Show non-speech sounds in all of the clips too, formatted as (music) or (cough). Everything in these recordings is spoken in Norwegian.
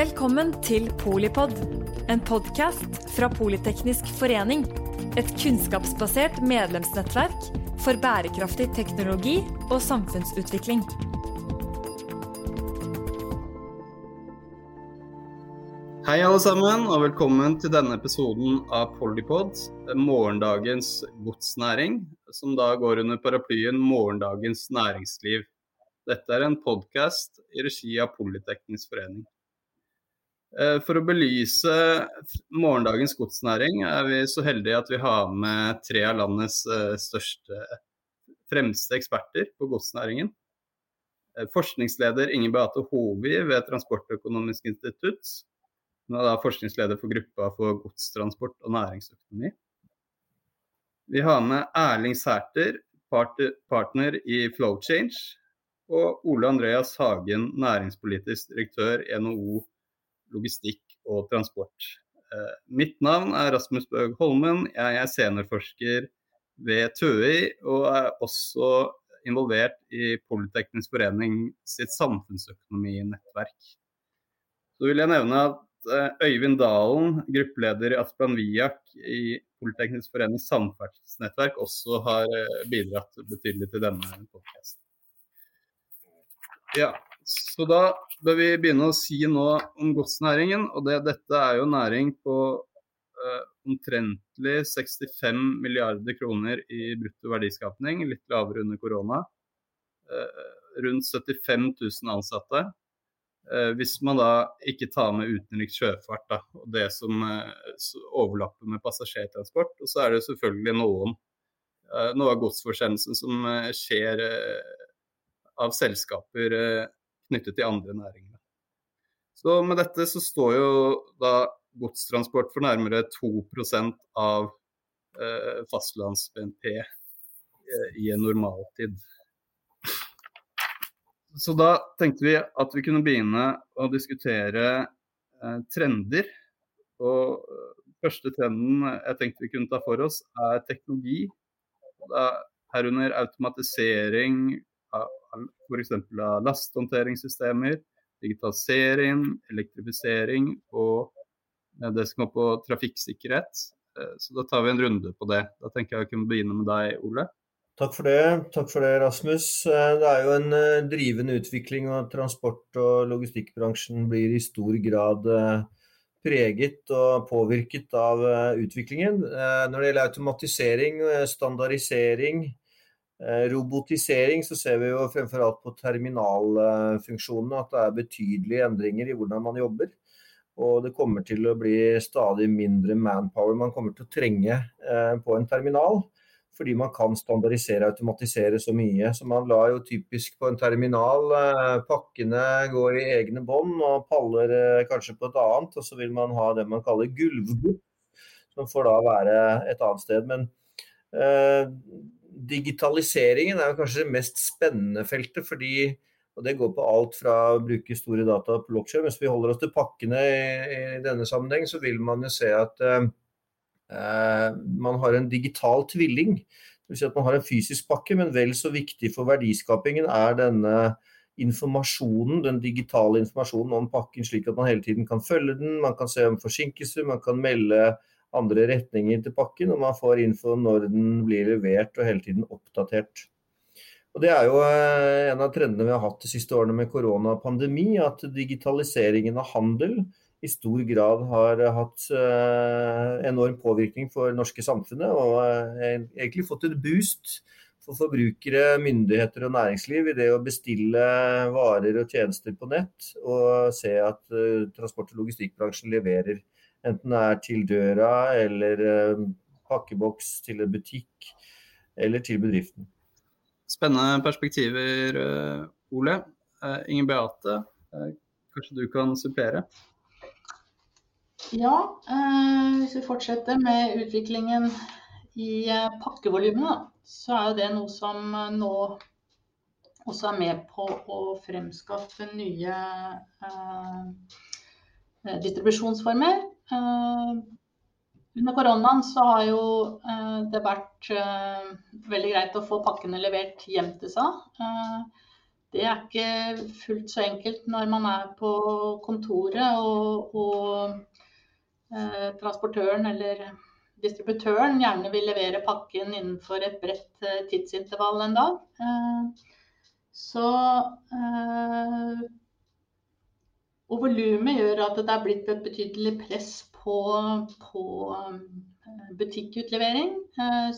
Velkommen til Polipod, en podkast fra Politeknisk forening. Et kunnskapsbasert medlemsnettverk for bærekraftig teknologi og samfunnsutvikling. Hei alle sammen, og velkommen til denne episoden av Polipod, morgendagens godsnæring, som da går under paraplyen Morgendagens næringsliv. Dette er en podkast i regi av Politeknisk forening. Eh, for å belyse morgendagens godsnæring er vi så heldige at vi har med tre av landets eh, største, fremste eksperter på godsnæringen. Eh, forskningsleder Inger Beate Hovi ved Transportøkonomisk institutt. Hun er da forskningsleder for gruppa for godstransport og næringsøkonomi. Vi har med Erling Sæter, partner i Flowchange, og Ole Andreas Hagen, næringspolitisk direktør i NHO logistikk og transport. Eh, mitt navn er Rasmus Bøg Holmen. Jeg er seniorforsker ved TØI og er også involvert i Politeknisk forening sitt samfunnsøkonominettverk. Så vil jeg nevne at eh, Øyvind Dalen, gruppeleder i Asplan Viak i Politeknisk forenings samferdselsnettverk, også har eh, bidratt betydelig til denne podkasten. Ja, så da bør vi begynne å si noe om godsnæringen. Og det, dette er jo næring på eh, omtrentlig 65 milliarder kroner i brutto verdiskapning, litt lavere under korona. Eh, rundt 75 000 ansatte. Eh, hvis man da ikke tar med utenriks sjøfart da, og det som overlapper med passasjertransport. Og så er det selvfølgelig noen, noe av godsforsendelsen som skjer av selskaper knyttet til andre næringer. Så med dette så står jo da godstransport for nærmere 2% av eh, fastlands-BNP eh, i en normaltid. Så da tenkte vi at vi kunne begynne å diskutere eh, trender. Og første trenden jeg tenkte vi kunne ta for oss, er teknologi. Herunder automatisering f.eks. av lasthåndteringssystemer, digitalisering, elektrifisering og det som går på trafikksikkerhet. Eh, så da tar vi en runde på det. Da tenker jeg vi kan begynne med deg, Ole. Takk for det, Takk for det, Rasmus. Eh, det er jo en eh, drivende utvikling, og transport- og logistikkbransjen blir i stor grad preget og påvirket av utviklingen. Når det gjelder automatisering, standardisering, robotisering så ser vi jo fremfor alt på terminalfunksjonene at det er betydelige endringer i hvordan man jobber. Og det kommer til å bli stadig mindre manpower man kommer til å trenge eh, på en terminal. Fordi man kan standardisere og automatisere så mye. Så man lar jo typisk på en terminal eh, pakkene går i egne bånd og paller kanskje på et annet. Og så vil man ha det man kaller gulvbok, som får da være et annet sted. Men digitaliseringen er kanskje det mest spennende feltet. fordi og Det går på alt fra å bruke store data på blokkjede. Hvis vi holder oss til pakkene i, i, denne sammenheng, så vil man jo se at eh, eh, man har en digital tvilling. Vil si at man har en fysisk pakke, men vel så viktig for verdiskapingen er denne informasjonen, den digitale informasjonen om pakken, slik at man hele tiden kan følge den. Man kan se om forsinkelser, man kan melde andre retninger til pakken, og man får info når den blir levert og hele tiden oppdatert. Og Det er jo eh, en av trendene vi har hatt de siste årene med koronapandemi, at digitaliseringen av handel i stor grad har hatt eh, enorm påvirkning for norske samfunnet, og eh, egentlig fått et boost for forbrukere, myndigheter og næringsliv i det å bestille varer og tjenester på nett, og se at transport- og logistikkbransjen leverer Enten det er til døra eller eh, pakkeboks til en butikk eller til bedriften. Spennende perspektiver, eh, Ole. Eh, Inger Beate, kanskje du kan supplere? Ja, hvis vi fortsetter med utviklingen i pakkevolumene, så er det noe som nå også er med på å fremskaffe nye distribusjonsformer. Eh, under koronaen så har jo eh, det vært eh, veldig greit å få pakkene levert hjem til seg. det er ikke fullt så enkelt når man er på kontoret og, og transportøren eller distributøren gjerne vil levere pakken innenfor et bredt tidsintervall en dag. Så Og volumet gjør at det er blitt et betydelig press på, på butikkutlevering.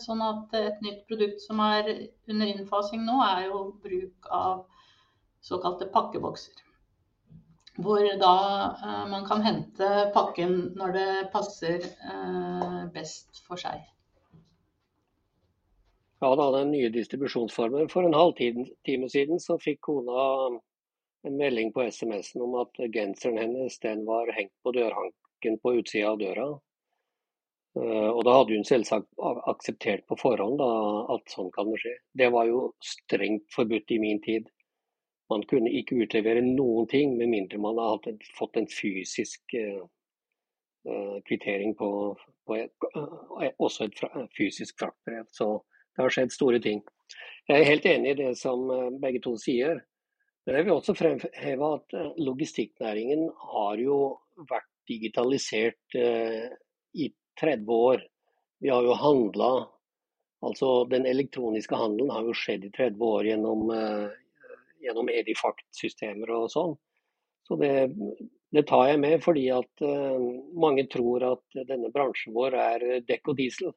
Sånn at et nytt produkt som er under innfasing nå, er jo bruk av såkalte pakkebokser. Hvor da eh, man kan hente pakken når det passer eh, best for seg. Ja, da den nye distribusjonsformen. For en halvtime siden så fikk kona en melding på SMS-en om at genseren hennes den var hengt på dørhanken på utsida av døra. Eh, og da hadde hun selvsagt akseptert på forhånd da, at sånn kan det skje. Det var jo strengt forbudt i min tid. Man kunne ikke utlevere noen ting med mindre man hadde fått en fysisk uh, kvittering på, på et, også et fysisk fraktbrev. Så det har skjedd store ting. Jeg er helt enig i det som begge to sier. Men jeg vil også fremheve at logistikknæringen har jo vært digitalisert eh, i 30 år. Vi har jo handla Altså den elektroniske handelen har jo skjedd i 30 år gjennom gjennom Edifact-systemer og sånn. Så det, det, tar jeg med fordi at eh, mange tror at denne bransjen vår er dekk og diesel.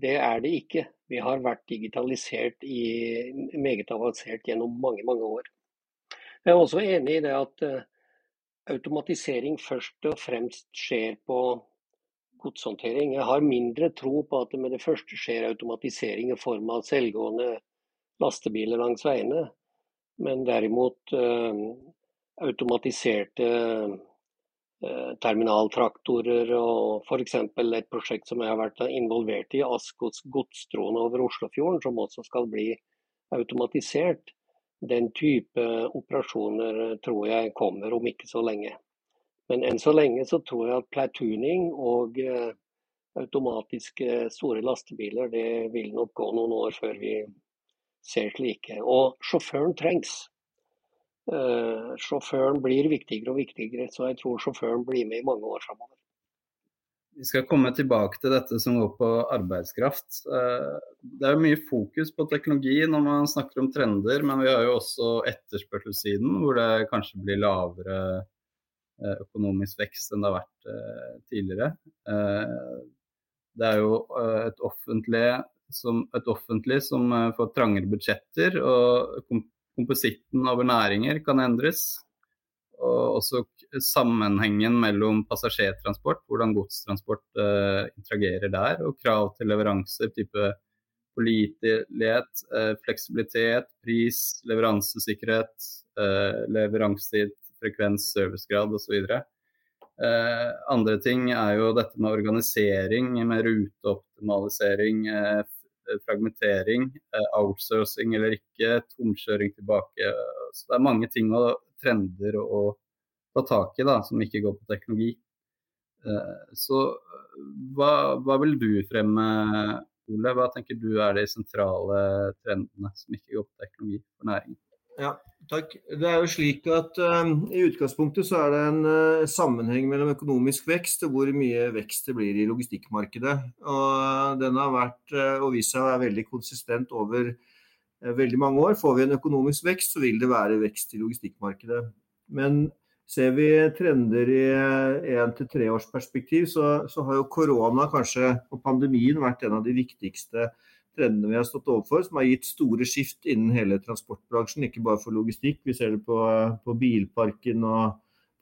Det er det ikke. Vi har vært digitalisert i meget avansert gjennom mange, mange år. Jeg er også enig i det at uh, automatisering først og fremst skjer på godshåndtering. Jeg har mindre tro på at det med det første skjer automatisering i form av selvgående lastebiler langs veiene men derimot eh, automatiserte eh, terminaltraktorer og f.eks. et prosjekt som jeg har vært involvert i, Askos godstråene over Oslofjorden, som også skal bli automatisert. Den type operasjoner tror jeg kommer om ikke så lenge. Men enn så lenge så tror jeg at platooning og eh, automatiske store lastebiler, det vil nok gå noen år før vi ser slike. Og sjåføren trengs. Uh, sjåføren blir viktigere og viktigere, så jeg tror sjåføren blir med i mange år framover. Vi skal komme tilbake til dette som går på arbeidskraft. Uh, det er mye fokus på teknologi når man snakker om trender, men vi har jo også etterspørselssiden, hvor det kanskje blir lavere uh, økonomisk vekst enn det har vært tidligere. Det er jo et offentlig som et offentlig som eh, får trangere budsjetter, og kompositten over næringer kan endres. Og også sammenhengen mellom passasjertransport, hvordan godstransport uh, interagerer der, og krav til leveranser, type pålitelighet, uh, fleksibilitet, pris, leveransesikkerhet, uh, leveransetid, frekvens, servicegrad osv. Uh, andre ting er jo dette med organisering, med ruteoptimalisering, fragmentering, outsourcing eller ikke, tomkjøring tilbake. Så det er mange ting og trender å ta tak i da, som ikke går på teknologi. Eh, så hva, hva vil du fremme, Ole? Hva tenker du er de sentrale trendene som ikke går på teknologi for næringen? Ja, takk. Det er jo slik at uh, I utgangspunktet så er det en uh, sammenheng mellom økonomisk vekst og hvor mye vekst det blir i logistikkmarkedet. Og Den har vært uh, og vist seg å være veldig konsistent over veldig mange år. Får vi en økonomisk vekst, så vil det være vekst i logistikkmarkedet. Men ser vi trender i én til tre års perspektiv, så, så har jo korona kanskje, og pandemien vært en av de viktigste trendene vi har stått overfor, som har gitt store skift innen hele transportbransjen. Ikke bare for logistikk, vi ser det på, på bilparken og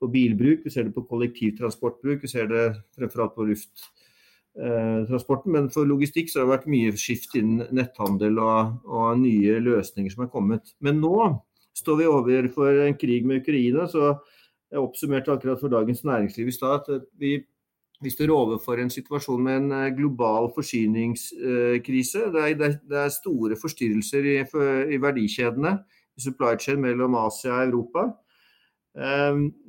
på bilbruk, vi ser det på kollektivtransportbruk, vi ser det fremfor alt på lufttransporten. Eh, Men for logistikk så har det vært mye skift innen netthandel og, og nye løsninger som er kommet. Men nå står vi overfor en krig med Ukraina, så jeg oppsummerte akkurat for Dagens Næringsliv i stad at vi vi står overfor en situasjon med en eh, global forsyningskrise. Det er, det er store forstyrrelser i, i, verdikjedene, i supply chain mellom Asia og Europa.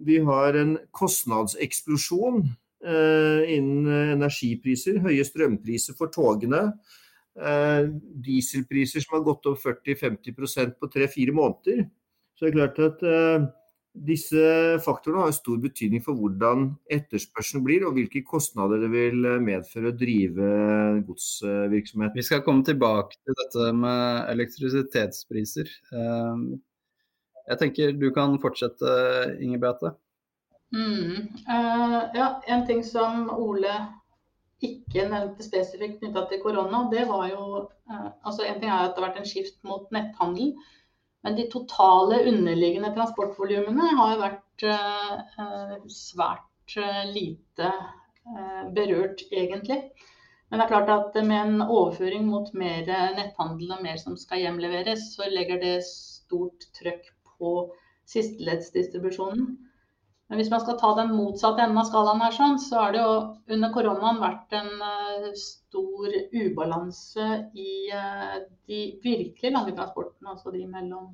Vi har en kostnadseksplosjon eh, innen energipriser, høye strømpriser for togene. Eh, dieselpriser som har gått opp 40-50% på tre-fire måneder. Så det er klart at disse faktorene har stor betydning for hvordan etterspørselen blir, og hvilke kostnader det vil medføre å drive godsvirksomhet. Vi skal komme tilbake til dette med elektrisitetspriser. Eh, jeg tenker du kan fortsette, Inger Beate. Mm. Uh, ja, en ting som Ole ikke nevnte spesifikt knytta til korona, det var jo uh, altså En ting er at det har vært en skift mot netthandel. Men de totale underliggende transportvolumene har vært eh, svært eh, lite eh, berørt, egentlig. Men det er klart at med en overføring mot mer netthandel og mer som skal hjemleveres, så legger det stort trøkk på sisteleddsdistribusjonen. Men hvis man skal ta den motsatte enden av skalaen her, sånn, så har det jo under koronaen vært en uh, stor ubalanse i uh, de virkelig lange transportene, altså de mellom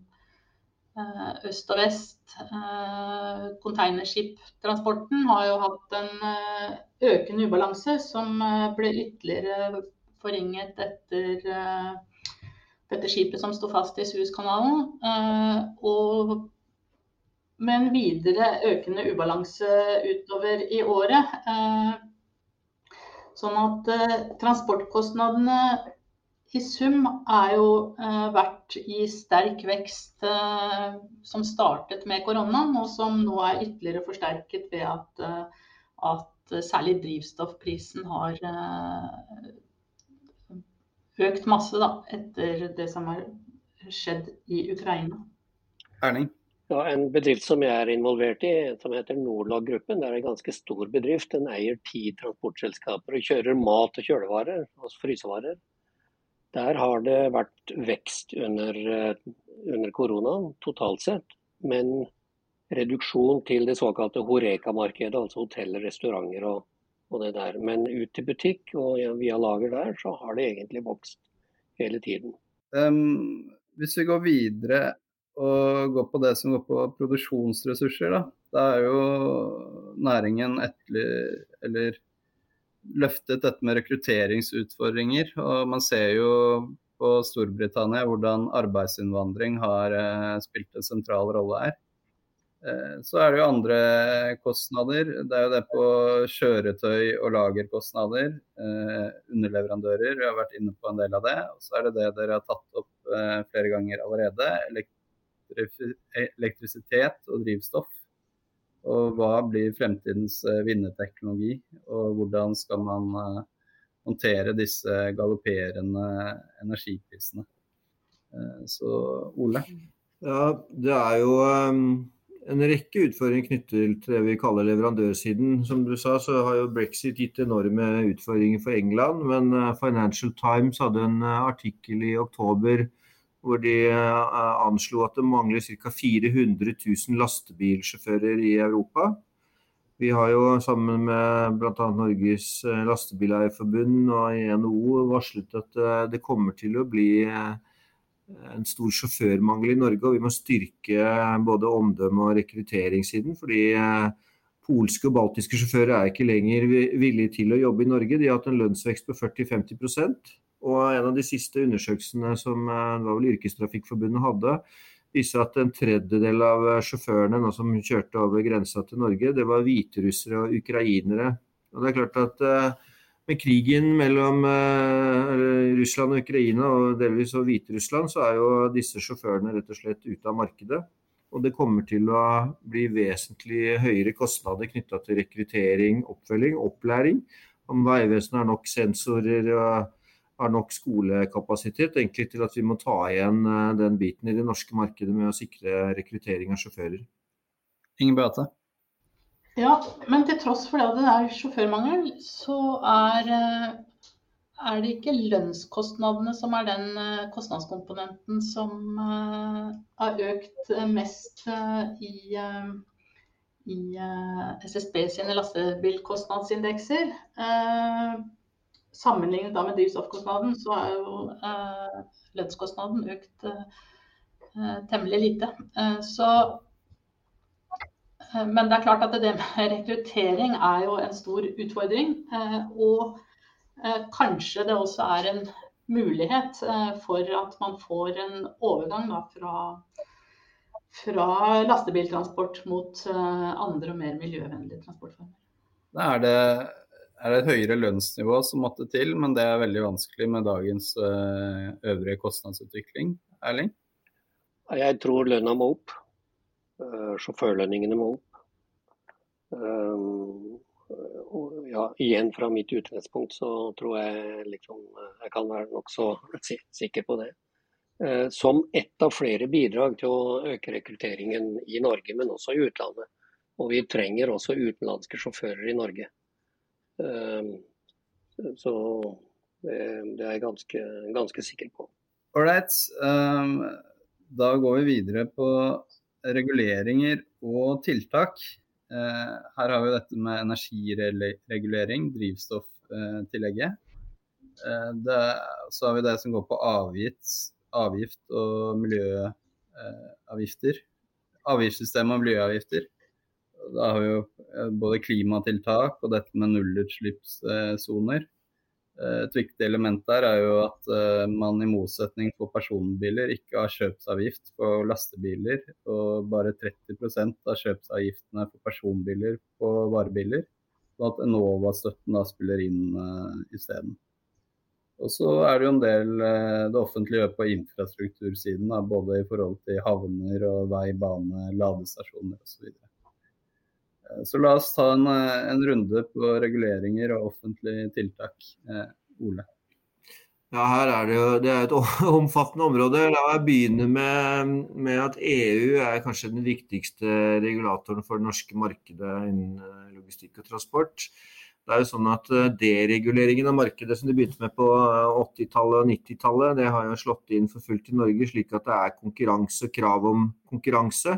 uh, øst og vest. Containerskiptransporten har jo hatt en økende ubalanse som ble ytterligere forringet etter dette skipet som sto fast i Suezkanalen. og med en videre økende ubalanse utover i året. Eh, sånn at eh, transportkostnadene i sum er jo eh, vært i sterk vekst som startet med koronaen, og som nå er ytterligere forsterket ved at, at særlig drivstoffprisen har økt masse da, etter det som har skjedd i Ukraina. Erling? Ja, en bedrift som jeg er involvert i, som heter Nordlag-gruppen, det er en ganske stor bedrift. Den eier ti transportselskaper og kjører mat og kjølevarer, altså frysevarer. Der har det vært vekst under, eh, under koronaen totalt sett, men reduksjon til det såkalte Horeka-markedet, altså hoteller, restauranter og, og, det der. Men ut til butikk og via lager der, så har det egentlig vokst hele tiden. Um, hvis vi går videre, og gå på det som går på produksjonsressurser, da. Da er jo næringen etterlig, eller løftet dette med rekrutteringsutfordringer. Og man ser jo på Storbritannia hvordan arbeidsinnvandring har eh, spilt en sentral rolle her. Eh, så er det jo andre kostnader. Det er jo det på kjøretøy og lagerkostnader. Eh, underleverandører, vi har vært inne på en del av det. Og så er det det dere har tatt opp flere ganger allerede elektrisitet og drivstoff. Og hva blir fremtidens eh, vinnerteknologi, og hvordan skal man eh, håndtere disse galopperende energiprisene. Eh, så Ole? Ja, det er jo en rekke utfordringer knyttet til det vi kaller leverandørsiden. Som du sa, så har jo brexit gitt enorme utfordringer for England. Men Financial Times hadde en artikkel i oktober hvor de eh, anslo at det mangler ca. 400 000 lastebilsjåfører i Europa. Vi har jo sammen med bl.a. Norges eh, Lastebileierforbund og NHO varslet at eh, det kommer til å bli en stor sjåførmangel i Norge, og vi må styrke både omdømme og rekrutteringssiden. fordi polske og baltiske sjåfører er ikke lenger villige til å jobbe i Norge. De har hatt en lønnsvekst på 40-50 og en av de siste undersøkelsene som eh, det var vel Yrkestrafikkforbundet hadde, viser at en tredjedel av eh, sjåførene nå som kjørte over grensa til Norge, det var hviterussere og ukrainere. Og det er klart at eh, med krigen mellom Russland og Ukraina, og delvis og Hviterussland, så er jo disse sjåførene rett og slett ute av markedet. Og det kommer til å bli vesentlig høyere kostnader knytta til rekruttering, oppfølging, opplæring. Om Vegvesenet har nok sensorer og har nok skolekapasitet egentlig til at vi må ta igjen eh, den biten i det norske markedet med å sikre rekruttering av sjåfører. Ingen Beate? Ja, men til tross for at det er sjåførmangel, så er, eh, er, det ikke lønnskostnadene som er den eh, kostnadskomponenten som har økt mest i, i SSB sine lastebilkostnadsindekser. Sammenlignet med drivstoffkostnaden, så er jo eh, lønnskostnaden økt eh, temmelig lite. Eh, så, eh, men det er klart at det med (laughs) rekruttering er jo en stor utfordring. Eh, og eh, kanskje det også er en mulighet for at man får en overgang da, fra, fra lastebiltransport mot andre og mer miljøvennlige transportformer. Er det er det et høyere lønnsnivå som måtte til, men det er veldig vanskelig med dagens øvrige kostnadsutvikling. Erling? Jeg tror lønna må opp. Sjåførlønningene må opp. Og ja, igjen fra mitt utgangspunkt så tror jeg liksom Jeg kan være nokså (laughs) sikker på det. Som ett av flere bidrag til å øke rekrutteringen i Norge, men også i utlandet. Og vi trenger også utenlandske sjåfører i Norge. Så det, er jeg ganske, ganske sikker på. Ålreit. Da går vi videre på reguleringer og tiltak. Her har vi dette med energiregulering, drivstofftillegget. Det, så har vi det som går på avgift, avgift og miljøavgifter. Avgiftssystemet og miljøavgifter. Da har vi jo både klimatiltak og dette med nullutslippssoner. Et viktig element der er jo at man i motsetning for personbiler ikke har kjøpsavgift på lastebiler, og bare 30% av kjøpsavgiftene for personbiler på varebiler. Og at Enova-støtten da spiller inn isteden. Og så er det jo en del det offentlige gjør på infrastruktursiden, da, både i forhold til havner og vei, bane, ladestasjoner osv. Så la oss ta en, en, runde på reguleringer og offentlige tiltak. Eh, Ole? Ja, her er det jo det er et (laughs) omfattende område. La meg begynne med, med, at EU er kanskje den viktigste regulatoren for det norske markedet innen eh, logistikk og transport. Det er jo sånn at eh, Dereguleringen av markedet som de begynte med på 80-tallet og 90-tallet, det har jo slått inn for fullt i Norge, slik at det er konkurranse, krav om konkurranse.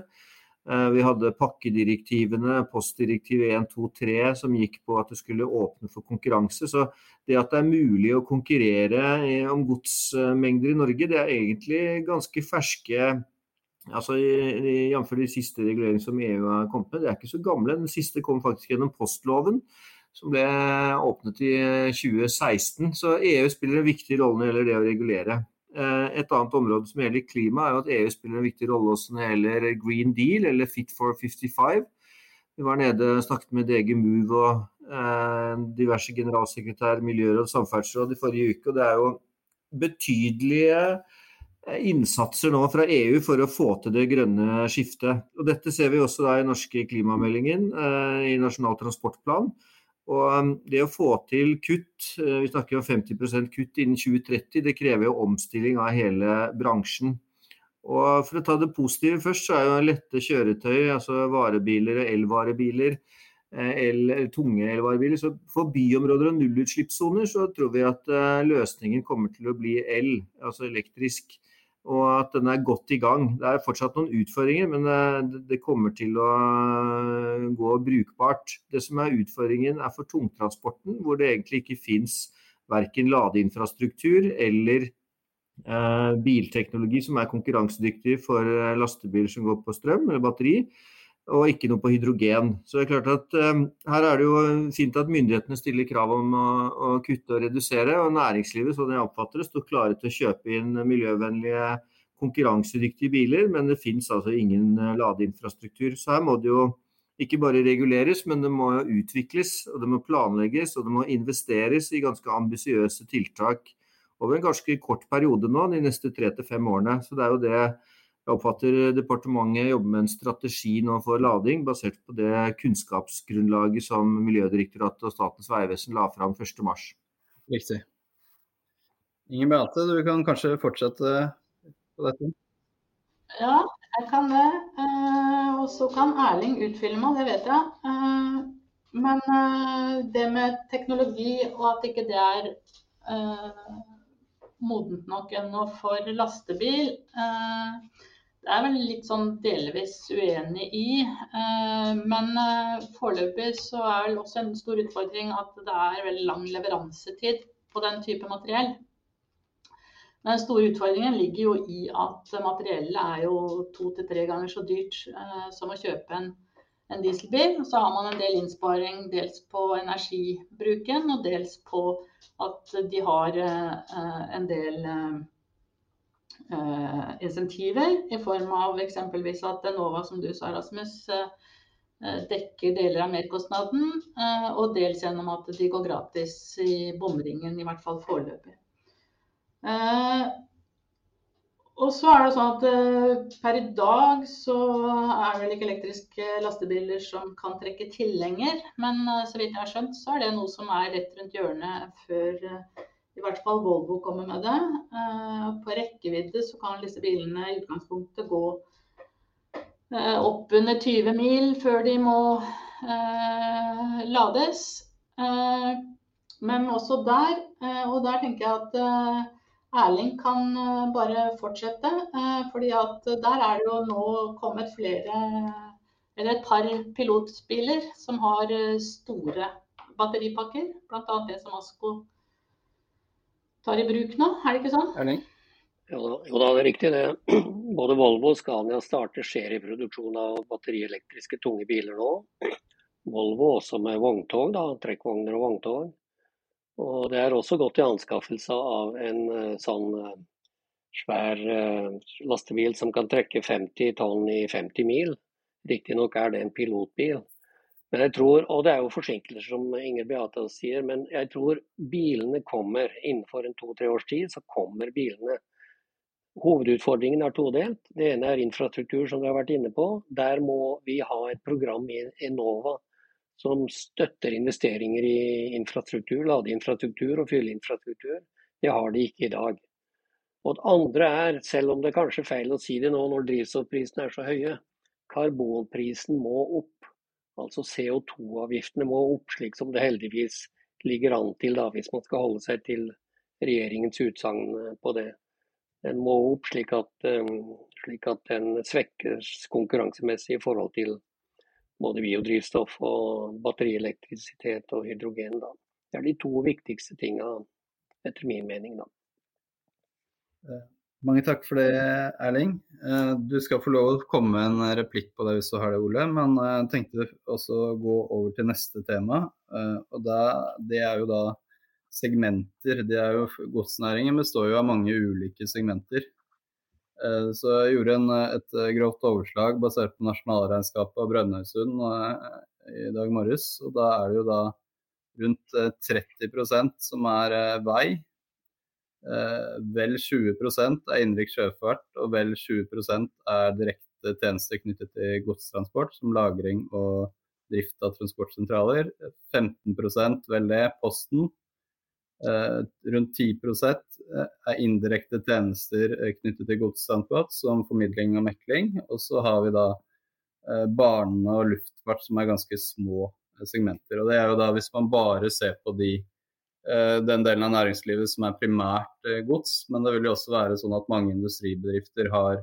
Eh, vi hadde pakkedirektivene, postdirektiv 1, 2, 3 som gikk på at det skulle åpne for konkurranse. Så det at det er mulig å konkurrere om godsmengder i Norge, det er egentlig ganske ferske altså Jf. de siste reguleringene som EU har kommet med, det er ikke så gamle. Den siste kom faktisk gjennom postloven, som ble åpnet i 2016. Så EU spiller en viktig rolle når det gjelder det å regulere. Eh, et annet område som gjelder klima, er at EU spiller en viktig rolle også når det gjelder Green Deal, eller Fit for 55. Vi var nede og snakket med DG Move og eh, diverse generalsekretær, miljøråd, samferdselsråd i forrige uke. og Det er jo betydelige eh, innsatser nå fra EU for å få til det grønne skiftet. Og dette ser vi også i norske klimameldingen, i Nasjonal transportplan. Og um, det å få til kutt, eh, vi snakker om 50% kutt innen 2030, det krever jo omstilling av hele bransjen. Og For å ta det positive først, så er jo lette kjøretøy, altså varebiler og elvarebiler, eller el, tunge elvarebiler. Så for byområder og nullutslippssoner så tror vi at eh, løsningen kommer til å bli el, altså elektrisk og at den er godt i gang. Det er fortsatt noen utfordringer, men eh, det kommer til å eh, gå brukbart. Det som er utfordringen er for tungtransporten, hvor det egentlig ikke fins verken ladeinfrastruktur eller eh, bilteknologi som er konkurransedyktig for lastebiler som går på strøm eller batteri og ikke noe på hydrogen. Så det er klart at um, Her er det jo fint at myndighetene stiller krav om å, å kutte og redusere. og Næringslivet sånn jeg oppfatter det, står klare til å kjøpe inn miljøvennlige, konkurransedyktige biler, men det finnes altså ingen uh, ladeinfrastruktur. Så her må det jo ikke bare reguleres, men det må utvikles, og det må planlegges og det må investeres i ganske ambisiøse tiltak over en ganske kort periode nå, de neste tre til fem årene. Så det er jo det jeg oppfatter departementet jobber med en strategi nå for lading, basert på det kunnskapsgrunnlaget som Miljødirektoratet og Statens vegvesen la fram 1.3. Riktig. Inger Beate, du kan kanskje fortsette på dette? Ja, jeg kan det. Eh, og så kan Erling utfylle meg, det vet jeg. Eh, men eh, det med teknologi og at ikke det er modent nok ennå for lastebil det er vel litt sånn delvis uenig i. Eh, men eh, foreløpig så er vel også en stor utfordring at det er veldig lang leveransetid på den type materiell. Den store utfordringen ligger jo i at materiellet er jo to til tre ganger så dyrt eh, som å kjøpe en, en dieselbil. Så har man en del innsparing dels på energibruken og dels på at de har en del insentiver i form av eksempelvis at Enova, som du sa, Rasmus, eh, dekker deler av merkostnaden, eh, og dels gjennom at de går gratis i bomringen, i hvert fall foreløpig. Eh, og så er det sånn at eh, per i dag så er vel ikke elektriske lastebiler som kan trekke tilhenger. Men eh, så vidt jeg har skjønt, så er det noe som er rett rundt hjørnet før eh, i hvert fall Volvo kommer med det. På rekkevidde så kan disse bilene i utgangspunktet gå opp under 20 mil før de må lades. Men også der, og der tenker jeg at Erling kan eh, bare fortsette. Eh, fordi at der er det jo nå kommet flere, eller et par pilotbiler som har eh, store batteripakker. Bl.a. det som Asko tar i bruk nå, er det ikke sånn? Erling? Jo da, jo da, det er riktig det. (clears throat) Både Volvo og Scania starter serieproduksjon av batterielektriske tunge biler nå. Volvo også med vogntog, da, trekkvogner og vogntog. Og det er også gått i anskaffelse av en eh, sånn eh, svær eh, lastebil som kan trekke 50 tonn i 50 mil. Riktignok er det en pilotbil. Men jeg tror, og det er jo forsinkelser som Inger Beate sier, men jeg tror bilene kommer. Innenfor en to-tre års tid så kommer bilene. Hovedutfordringen er todelt. Det ene er infrastruktur, som vi har vært inne på. Der må vi ha et program i Enova som støtter investeringer i infrastruktur, ladeinfrastruktur og fylleinfrastruktur. Det har de ikke i dag. Og det andre er, selv om det er kanskje feil å si det nå når drivstoffprisene er så høye, karbonprisen må opp. Altså CO2-avgiftene må opp, slik som det heldigvis ligger an til da, hvis man skal holde seg til regjeringens utsagn på det. Den må opp slik at, um, slik at den svekkes konkurransemessig i forhold til både biodrivstoff og batterielektrisitet og hydrogen. Da. Det er de to viktigste tinga, etter min mening. Da. Eh, mange takk for det, Erling. Eh, du skal få lov å komme med en replikk på det hvis du har det, Ole. Men eh, jeg tenkte også å gå over til neste tema. Og da, det er jo da segmenter. Det er jo, godsnæringen består jo av mange ulike segmenter. Eh, så jeg gjorde en, et eh, grovt overslag basert på nasjonalregnskapet av Brønnøysund eh, i dag morges. Og da er det jo da rundt 30% som er vei. Vel 20% er innenriks sjøfart, og vel 20% er direkte tjenester knyttet til godstransport, som lagring og drift av transportsentraler. 15 vel det, Posten. Eh, rundt 10 eh, er indirekte tjenester eh, knyttet til godstransport, som formidling og mekling. Og så har vi da bane og luftfart, som er ganske små segmenter. Og det er jo da hvis man bare ser på de, den delen av næringslivet som er primært gods, men det vil jo også være sånn at mange industribedrifter har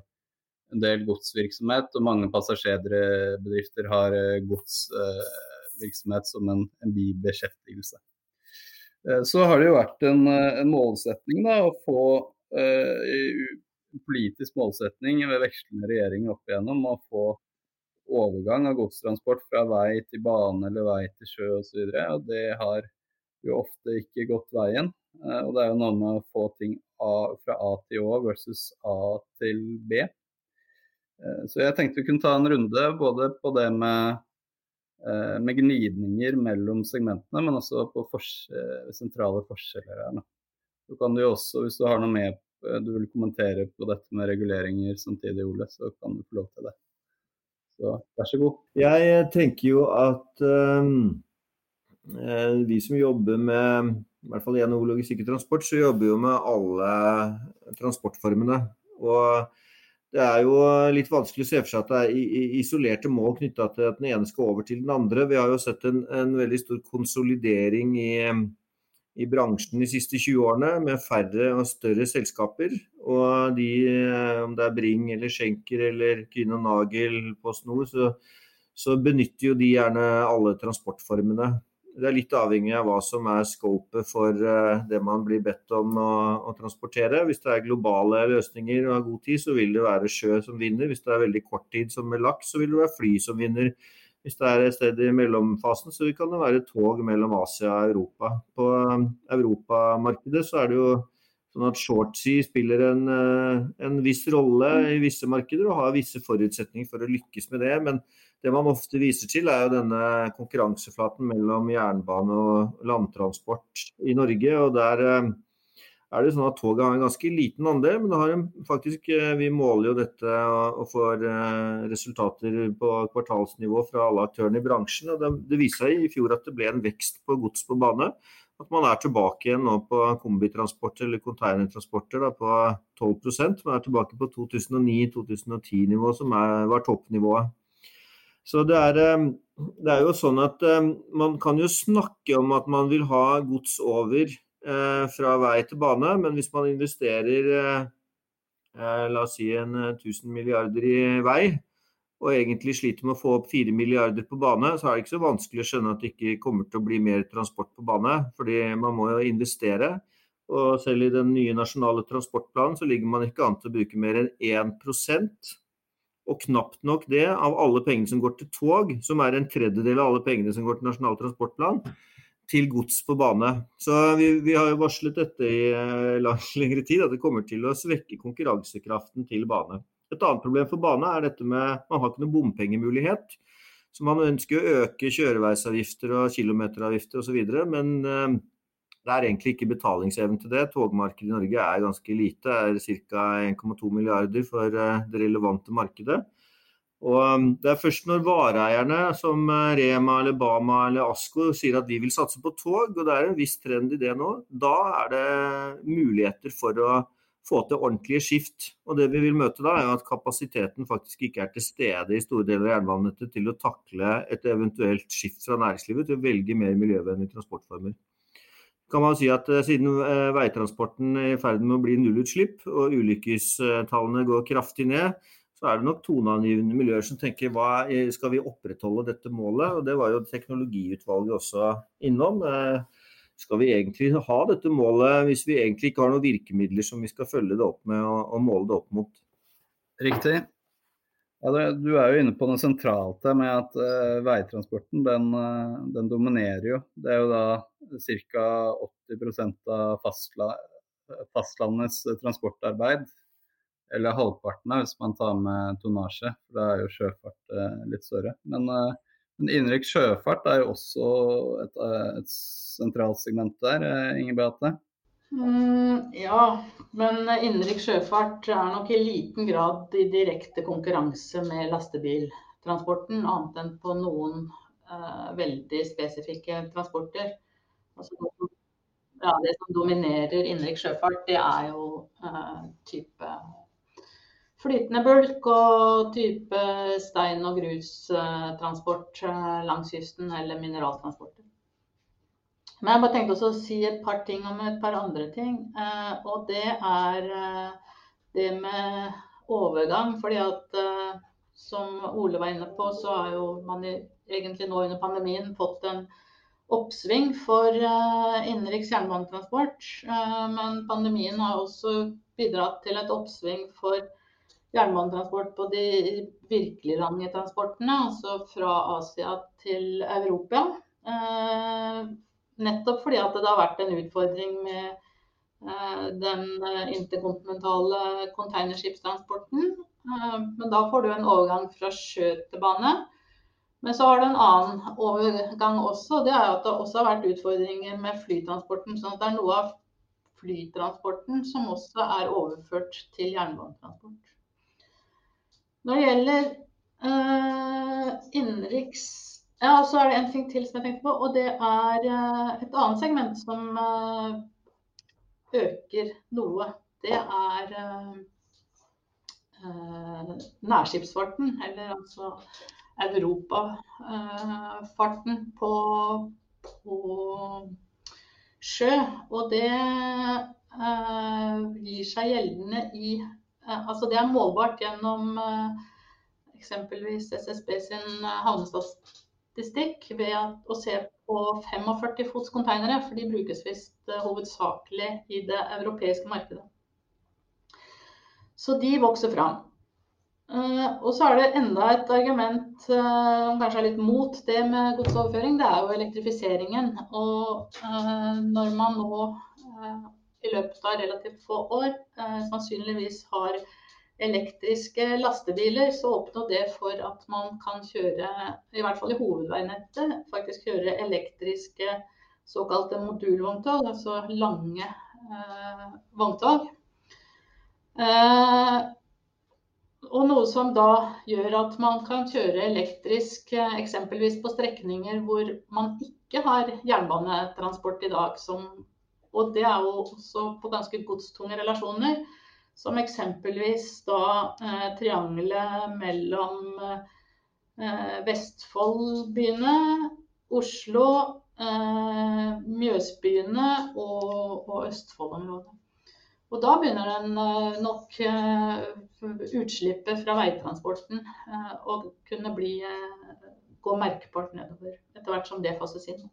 en del godsvirksomhet, og mange passasjerbedrifter har godsvirksomhet som en, en bibeskjeftigelse. Eh, så har det jo vært en, eh, en målsetning da, å få uh, politisk målsetning ved vekslende regjeringer opp igjennom å få overgang av godstransport fra vei til bane eller vei til sjø osv. Det har jo ofte ikke gått veien. Uh, og det er jo noe med å få ting fra A til Å versus A til B. Uh, så jeg tenkte vi kunne ta en runde både på det med Eh, med gnidninger mellom segmentene, men også på fors eh, sentrale forskjeller her. Så kan du også, hvis du har noe med eh, du vil kommentere på dette med reguleringer samtidig, Ole, så kan du få lov til det. Så vær så god. Jeg tenker jo at um, vi som jobber med i hvert fall gjennom logistikk og transport, så jobber jo med alle transportformene. Og det er jo litt vanskelig å se for seg at det er isolerte mål knytta til at den ene skal over til den andre. Vi har jo sett en, en veldig stor konsolidering i, i, bransjen de siste 20 årene, med færre og større selskaper. Og de, om det er Bring eller Schenker eller og Nagel, PostNord, så, så benytter jo de gjerne alle transportformene. Det er litt avhengig av hva som er scopet for eh, det man blir bedt om å, å, transportere. Hvis det er globale løsninger og har god tid, så vil det være sjø som vinner. Hvis det er veldig kort tid som med laks, så vil det være fly som vinner. Hvis det er et sted i mellomfasen, så kan det være tog mellom Asia og Europa. På eh, europamarkedet så er det jo Sånn at shortsea spiller en, en, viss rolle i visse markeder og har visse forutsetninger for å lykkes med det. Men det man ofte viser til, er jo denne konkurranseflaten mellom jernbane og landtransport i Norge. og der er det sånn at Toget har en ganske liten andel, men det har en, faktisk, eh, vi måler jo dette og får eh, resultater på kvartalsnivå fra alle aktørene i bransjen. og Det, det viser seg i fjor at det ble en vekst på gods på bane. At man er tilbake igjen nå på kombitransporter eller containertransporter på 12% Man er tilbake på 2009-2010-nivå, som er, var toppnivået. Så det er, eh, det er jo sånn at man kan jo snakke om at man vil ha gods over Eh, fra vei til bane. Men hvis man investerer eh, eh, la oss si en 1000 milliarder i vei, og egentlig sliter med å få opp 4 milliarder på bane, så er det ikke så vanskelig å skjønne at det ikke kommer til å bli mer transport på bane. Fordi man må jo investere. Og selv i den nye nasjonale transportplanen så ligger man ikke an til å bruke mer enn 1% og knapt nok det av alle pengene som går til tog, som er en tredjedel av alle pengene som går til Nasjonal transportplan, til gods på bane. Så vi, vi har jo varslet dette i langt lang, lengre tid, at det kommer til å svekke konkurransekraften til bane. Et annet problem for bane er dette med man har ikke noen bompengemulighet. Så man ønsker å øke kjøreveisavgifter og kilometeravgifter osv. Men uh, det er egentlig ikke betalingsevne til det. Togmarkedet i Norge er ganske lite, det er ca. 1,2 milliarder for uh, det relevante markedet. Og um, Det er først når vareeierne som Rema eller Bama eller Asko sier at de vil satse på tog, og det er en viss trend i det nå, da er det muligheter for å få til ordentlige skift. Og Det vi vil møte da, er at kapasiteten faktisk ikke er til stede i store deler av jernbanenettet til å takle et eventuelt skift fra næringslivet til å velge mer miljøvennlige transportformer. Kan man si at uh, Siden uh, veitransporten er i ferd med å bli nullutslipp og ulykkestallene går kraftig ned, så er det nok toneangivende miljøer som tenker hva skal vi opprettholde dette målet? Og Det var jo teknologiutvalget også innom. Eh, skal vi egentlig ha dette målet hvis vi egentlig ikke har noen virkemidler som vi skal følge det opp med og, og måle det opp mot? Riktig. Ja, du er jo inne på noe sentralt med at uh, veitransporten den, uh, den, dominerer jo. Det er jo da ca. 80 av fastla, fastlandets transportarbeid eller halvparten av hvis man tar med tonnasje, for da er jo sjøfart uh, litt større. Men, eh, men innenriks sjøfart er jo også et, eh, et sentralt segment der, eh, Inger Beate? Mm, ja, men innenriks sjøfart er nok i liten grad i direkte konkurranse med lastebiltransporten, annet enn på noen uh, veldig spesifikke transporter. Altså, ja, det som dominerer innenriks sjøfart, det er jo uh, type flytende bulk og type stein- og grustransport eh, langs kysten, eller mineraltransporter. Men jeg bare tenkte også å si et par ting om et par andre ting. Eh, og det er eh, det med overgang. fordi at som Ole var inne på, så har jo man egentlig nå under pandemien fått en oppsving for innenriks jernbanetransport. Men pandemien har også bidratt til et oppsving for jernbanetransport på de virkelig lange transportene, altså fra Asia til Europa. Eh, nettopp fordi at det har vært en utfordring med eh, den interkontinentale containerskipstransporten. Eh, men da får du en overgang fra sjø til bane. Men så har du en annen overgang også. Det er at det også har vært utfordringer med flytransporten. sånn at det er noe av flytransporten som også er overført til jernbanetransport. Når det gjelder uh, innenriks ja, så er det en ting til som jeg tenkte på, og det er uh, et annet segment som uh, øker noe. Det er nærskipsfarten, eller altså europafarten på, på sjø. Og det gir seg gjeldende i altså det er målbart gjennom eh, eksempelvis SSB sin eh, havnestatistikk ved å se på 45 fots konteinere, for de brukes visst hovedsakelig i det europeiske markedet. Så de vokser fram. Og så er det enda et argument som kanskje er litt mot det med godsoverføring. Det er jo elektrifiseringen. Og når man nå i løpet av relativt få år sannsynligvis har elektriske lastebiler, så åpner det for at man kan kjøre, i hvert fall i hovedveinettet, faktisk kjøre elektriske såkalte modulvogntog, altså lange eh, vogntog. Eh, og noe som da gjør at man kan kjøre elektrisk eh, eksempelvis på strekninger hvor man ikke har jernbanetransport i dag. Som, og det er jo også på ganske godstunge relasjoner. Som eksempelvis da eh, triangelet mellom eh, Vestfoldbyene, Oslo, eh, Mjøsbyene og, og Østfold-området. Og da begynner den eh, nok eh, utslippet fra veitransporten eh, å kunne bli, gå merkbart nedover etter hvert som det fases inn.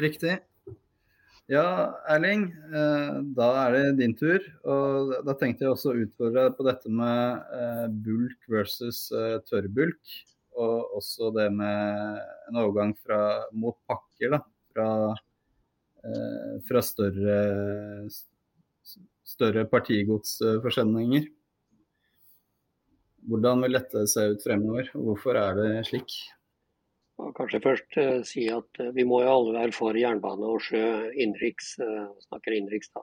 Riktig. Ja, Erling. Eh, da er det din tur. Og da tenkte jeg også å utfordre deg på dette med eh, bulk versus eh, tørrbulk. Og også det med en overgang fra, mot pakker, da. Fra, fra større, større partigodsforsendinger. Hvordan vil dette se ut fremover, og hvorfor er det slik? Kanskje først eh, si at uh, vi må jo alle være for jernbane og sjø innenriks. eh, snakker innenriks da.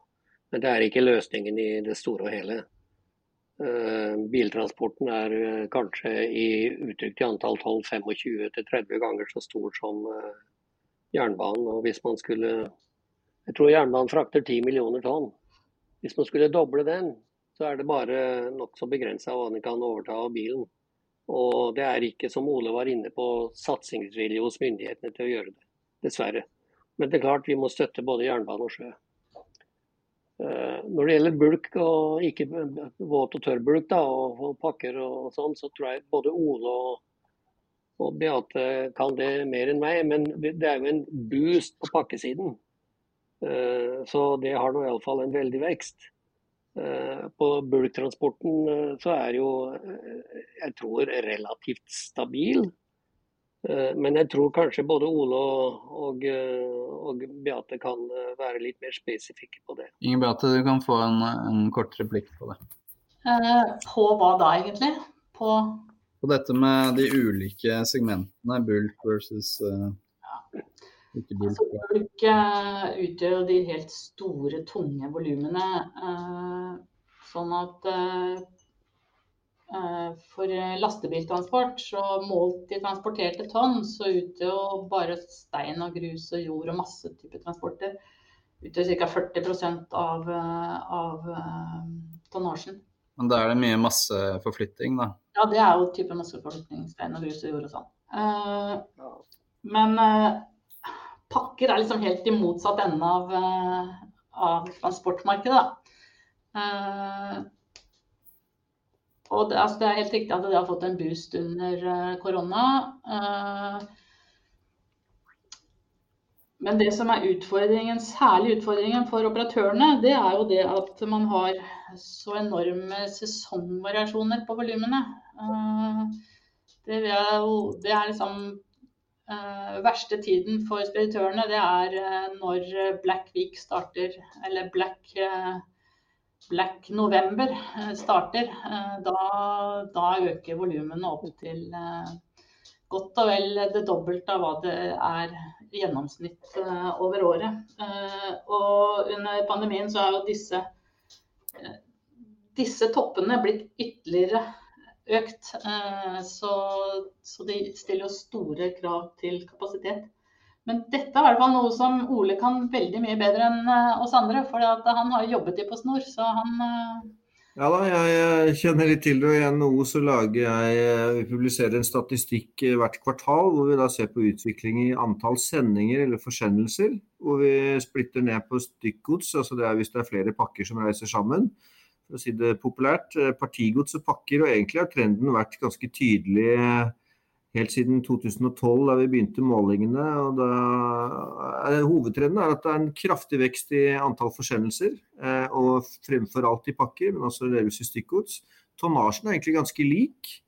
Men det er ikke løsningen i det store og hele. biltransporten er kanskje i uttrykt i antall tall 25-30 ganger så stor som jernbanen. Og hvis man skulle Jeg tror jernbanen frakter 10 millioner tonn. Hvis man skulle doble den, så er det bare nokså begrensa hva den kan overta av bilen. Og det er ikke, som Ole var inne på, satsingsvilje hos myndighetene til å gjøre det. Dessverre. Men det er klart vi må støtte både jernbane og sjø. Eh, når det gjelder bulk og ikke våt- og tørrbulk da, og, pakker og sånn, så tror jeg både Ole og, og Beate kan det mer enn meg. Men det er jo en boost på pakkesiden. Eh, så det har nå iallfall en veldig vekst. Eh, på bulktransporten eh, så er jo, eh, jeg tror, relativt stabil. Men jeg tror kanskje både Ole og, og, og Beate kan være litt mer spesifikke på det. Inger Beate, du kan få en, en kort replikk på det. på hva da, egentlig? På, på dette med de ulike segmentene, bulk versus uh, ikke bulk. Altså, bulk uh, utgjør jo de helt store, tunge volumene. Uh, sånn at uh, for lastebiltransport, så målt i transporterte tonn, så utgjør bare stein og grus og jord og masse typer transporter utgjør ca. 40% av, av tonnasjen. Men da er det mye masseforflytting, da? Ja, det er jo type masseforflytning. Stein og grus og jord og sånn. Men pakker er liksom helt i motsatt ende av, eh, av transportmarkedet. Uh, og det, altså det, er helt riktig at det har fått en boost under uh, korona. Men det som er utfordringen, særlig utfordringen for operatørene, det er jo det at man har så enorme sesongvariasjoner på volumene. Det, det, er liksom Uh, verste tiden for speditørene det er uh, når Black Week starter, eller Black, uh, Black November starter. Da, da, øker volumene opp til godt og vel det dobbelte av hva det er gjennomsnitt over året. Og under pandemien så er jo disse, disse toppene blitt ytterligere økt. Eh, så, så de stiller jo store krav til kapasitet. Men dette er i hvert fall noe som Ole kan veldig mye bedre enn eh, oss andre. For han har jobbet i PostNord, så han eh, ja da, jeg kjenner litt til det. og I NHO så lager jeg, vi publiserer en statistikk hvert kvartal hvor vi da ser på utvikling i antall sendinger eller forsendelser. Hvor vi splitter ned på stykkgods, altså det er hvis det er flere pakker som reiser sammen for å si det populært, eh, partigods og pakker. Og egentlig har trenden vært ganske tydelig eh, helt siden 2012, da vi begynte målingene. og da er Hovedtrenden er at det er en kraftig vekst i antall forsendelser, eh, og fremfor alt i pakker, men også delvis i stykkgods. Tonnasjen er egentlig ganske lik.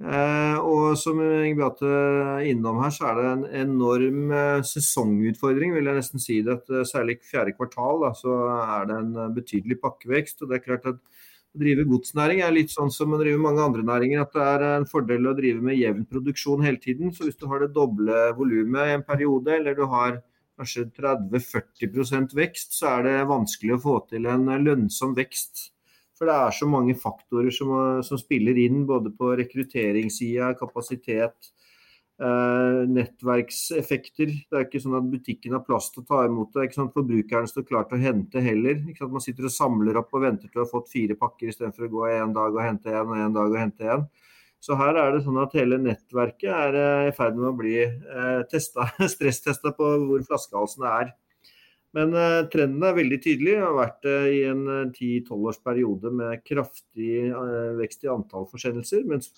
Eh, og som Inge er innom her, så er det en enorm eh, sesongutfordring, vil jeg nesten si det. At, eh, særlig fjerde kvartal da, så er det en betydelig pakkevekst. og det er klart at å drive godsnæring er litt sånn som å drive mange andre næringer, at det er en fordel å drive med jevn produksjon hele tiden. Så hvis du har det doble volumet i en periode, eller du har kanskje 30-40% vekst, så er det vanskelig å få til en lønnsom vekst for det er så mange faktorer som, som spiller inn, både på rekrutteringssida, kapasitet, eh, nettverkseffekter. Det er ikke sånn at butikken har plass til å ta imot det. Ikke sånn at Forbrukeren står klar til å hente heller. Ikke sant? Man sitter og samler opp og venter til å ha fått fire pakker istedenfor å gå en dag og hente en, og en dag og hente en. Så her er det sånn at hele nettverket er eh, i ferd med å bli eh, (laughs) stresstesta på hvor flaskehalsen er. Men uh, trenden er veldig tydelig. Det har vært uh, i en uh, eh, 10-12 års periode med kraftig vekst i antall forsendelser, mens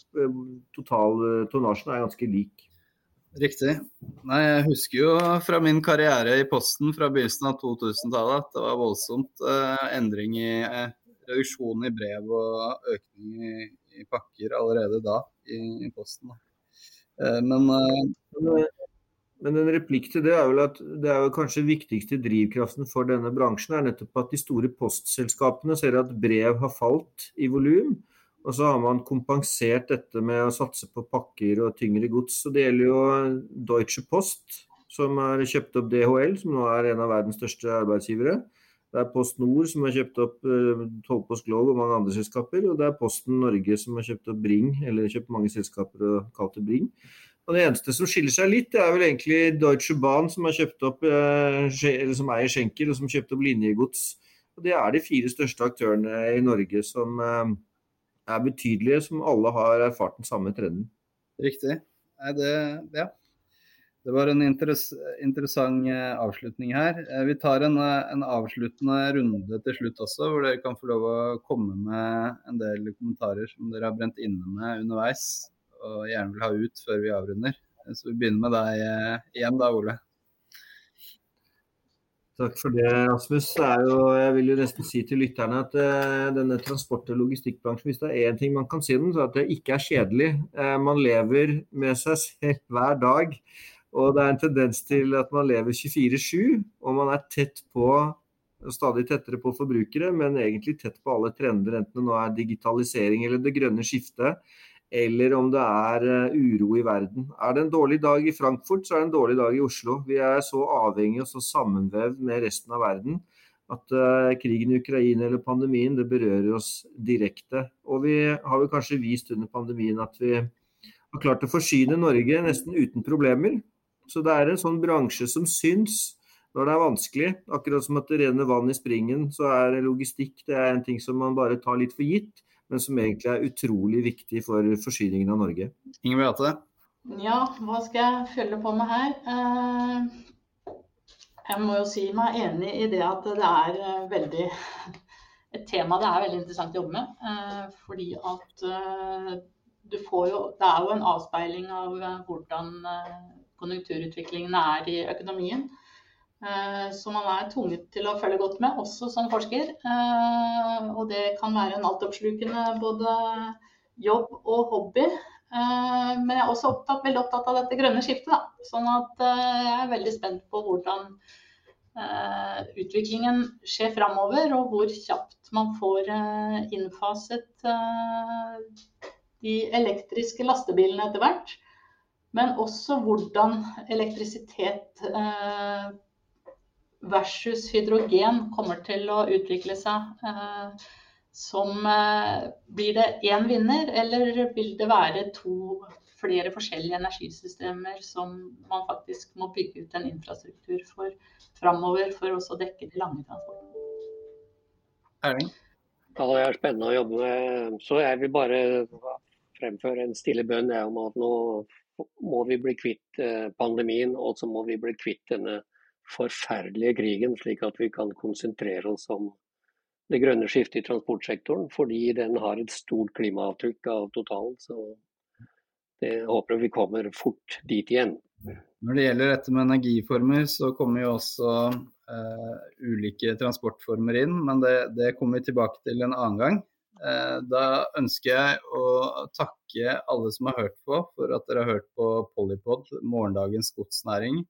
totaltonnasjen er ganske lik. Riktig. Nei, jeg husker jo fra min karriere i Posten fra begynnelsen av 2000-tallet at det var voldsomt endring i reduksjon i brev og økning i, i pakker allerede da i, i Posten. men men en replikk til det er vel at det er jo kanskje viktigste drivkraften for denne bransjen er nettopp at de store postselskapene ser at brev har falt i volum. Og så har man kompensert dette med å satse på pakker og tyngre gods. Og det gjelder jo Deutsche Post, som har kjøpt opp DHL, som nå er en av verdens største arbeidsgivere. Det er Post Nord som har kjøpt opp uh, Tollpost Globe og mange andre selskaper. Og det er Posten Norge som har kjøpt opp Bring, eller kjøpt mange selskaper og kalt det Bring. Og Det eneste som skiller seg litt, det er vel egentlig Deutsche Bahn som opp, eh, som eier Schenker og som kjøpte opp linjegods. Og Det er de fire største aktørene i Norge som eh, er betydelige, som alle har erfart den samme trenden. Riktig. Det, ja. det var en interessant eh, avslutning her. Vi tar en, en, avsluttende runde til slutt også, hvor dere kan få lov å komme med en del kommentarer som dere har brent inne med underveis og gjerne vil ha ut før vi avrunder. Så vi begynner med deg eh, igjen da, Ole. Takk for det, Rasmus. Jeg vil jo nesten si til lytterne at uh, denne transport- og logistikkbransjen, hvis det er én ting man kan si den, så er at det ikke er kjedelig. Uh, man lever med seg selv hver dag. Og det er en tendens til at man lever 24-7, og man er tett på stadig tettere på forbrukere, men egentlig tett på alle trender, enten det nå er digitalisering eller det grønne skiftet eller om det er eh, uro i verden. Er det en dårlig dag i Frankfurt, så er det en dårlig dag i Oslo. Vi er så avhengige og så sammenvevd med resten av verden at uh, krigen i Ukraina eller pandemien det berører oss direkte. Og vi har vel kanskje vist under pandemien at vi har klart å forsyne Norge nesten uten problemer. Så det er en sånn bransje som syns når det er vanskelig. Akkurat som at det renner vann i springen, så er logistikk det er en ting som man bare tar litt for gitt men som egentlig er utrolig viktig for forsyningen av Norge. Inger Beate? Ja, hva skal jeg følge på med her? Eh, jeg må jo si meg enig i det at det er eh, veldig et tema det er veldig interessant å jobbe med. Eh, fordi at du får jo Det er jo en avspeiling av hvordan konjunkturutviklingen er i økonomien. Eh, som man er tvunget til å følge godt med, også som forsker. Eh, og det kan være en altoppslukende både jobb og hobby. Eh, men jeg er også opptatt, veldig opptatt av dette grønne skiftet. Da. Sånn at jeg er veldig spent på hvordan utviklingen skjer framover, og hvor kjapt man får innfaset de elektriske lastebilene etter hvert. Men også hvordan elektrisitet versus hydrogen kommer til å utvikle seg eh, som eh, Blir det én vinner, eller vil det være to flere forskjellige energisystemer som man faktisk må bygge ut en infrastruktur for framover for å dekke de lange transportene? Erling? Ja, det er spennende å jobbe med. Så jeg vil bare fremføre en stille bønn om at nå må vi bli kvitt eh, pandemien, og så må vi bli kvitt denne forferdelige krigen, slik at vi kan konsentrere oss om det grønne skiftet i transportsektoren. Fordi den har et stort klimaavtrykk av totalen. Så det håper vi kommer fort dit igjen. Når det gjelder dette med energiformer, så kommer jo også eh, ulike transportformer inn. Men det, det, kommer vi tilbake til en annen gang. Eh, da ønsker jeg å takke alle som har hørt på, for at dere har hørt på Polypod, morgendagens godsnæring.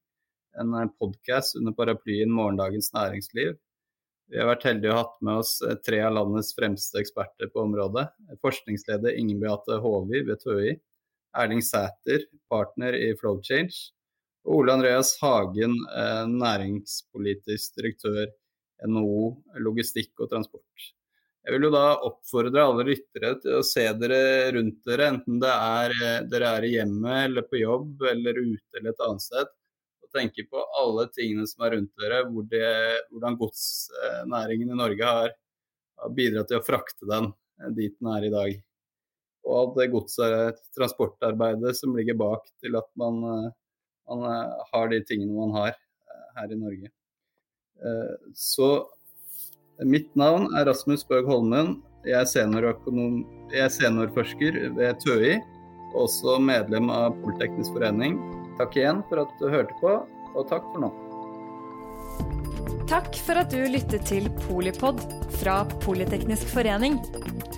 En podkast under paraplyen Morgendagens næringsliv. Vi har vært heldige og hatt med oss eh, tre av landets fremste eksperter på området. Forskningsleder Ingen Beate Håvi ved TØI. Erling Sæter, partner i Flowchange. Og Ole Andreas Hagen, eh, næringspolitisk direktør NHO logistikk og transport. Jeg vil jo da oppfordre alle lyttere til å se dere rundt dere, enten det er eh, dere er i hjemmet eller på jobb eller ute eller et annet sted tenker på alle tingene som er rundt dere, hvor det, hvordan godsnæringen i Norge har, har, bidratt til å frakte den eh, dit den er i dag. Og at det godstransportarbeidet som ligger bak til at man, eh, man eh, har de tingene man har her i Norge. Så mitt navn er Rasmus Bøg Holmen. Jeg er, seniorøkonom, jeg er seniorforsker ved TØI, og også medlem av Politeknisk forening. Takk igjen for at du hørte på, og takk for nå. Takk for at du lyttet til Polipod fra Politeknisk forening.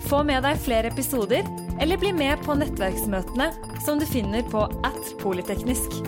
Få med deg flere episoder, eller bli med på nettverksmøtene som du finner på at polyteknisk.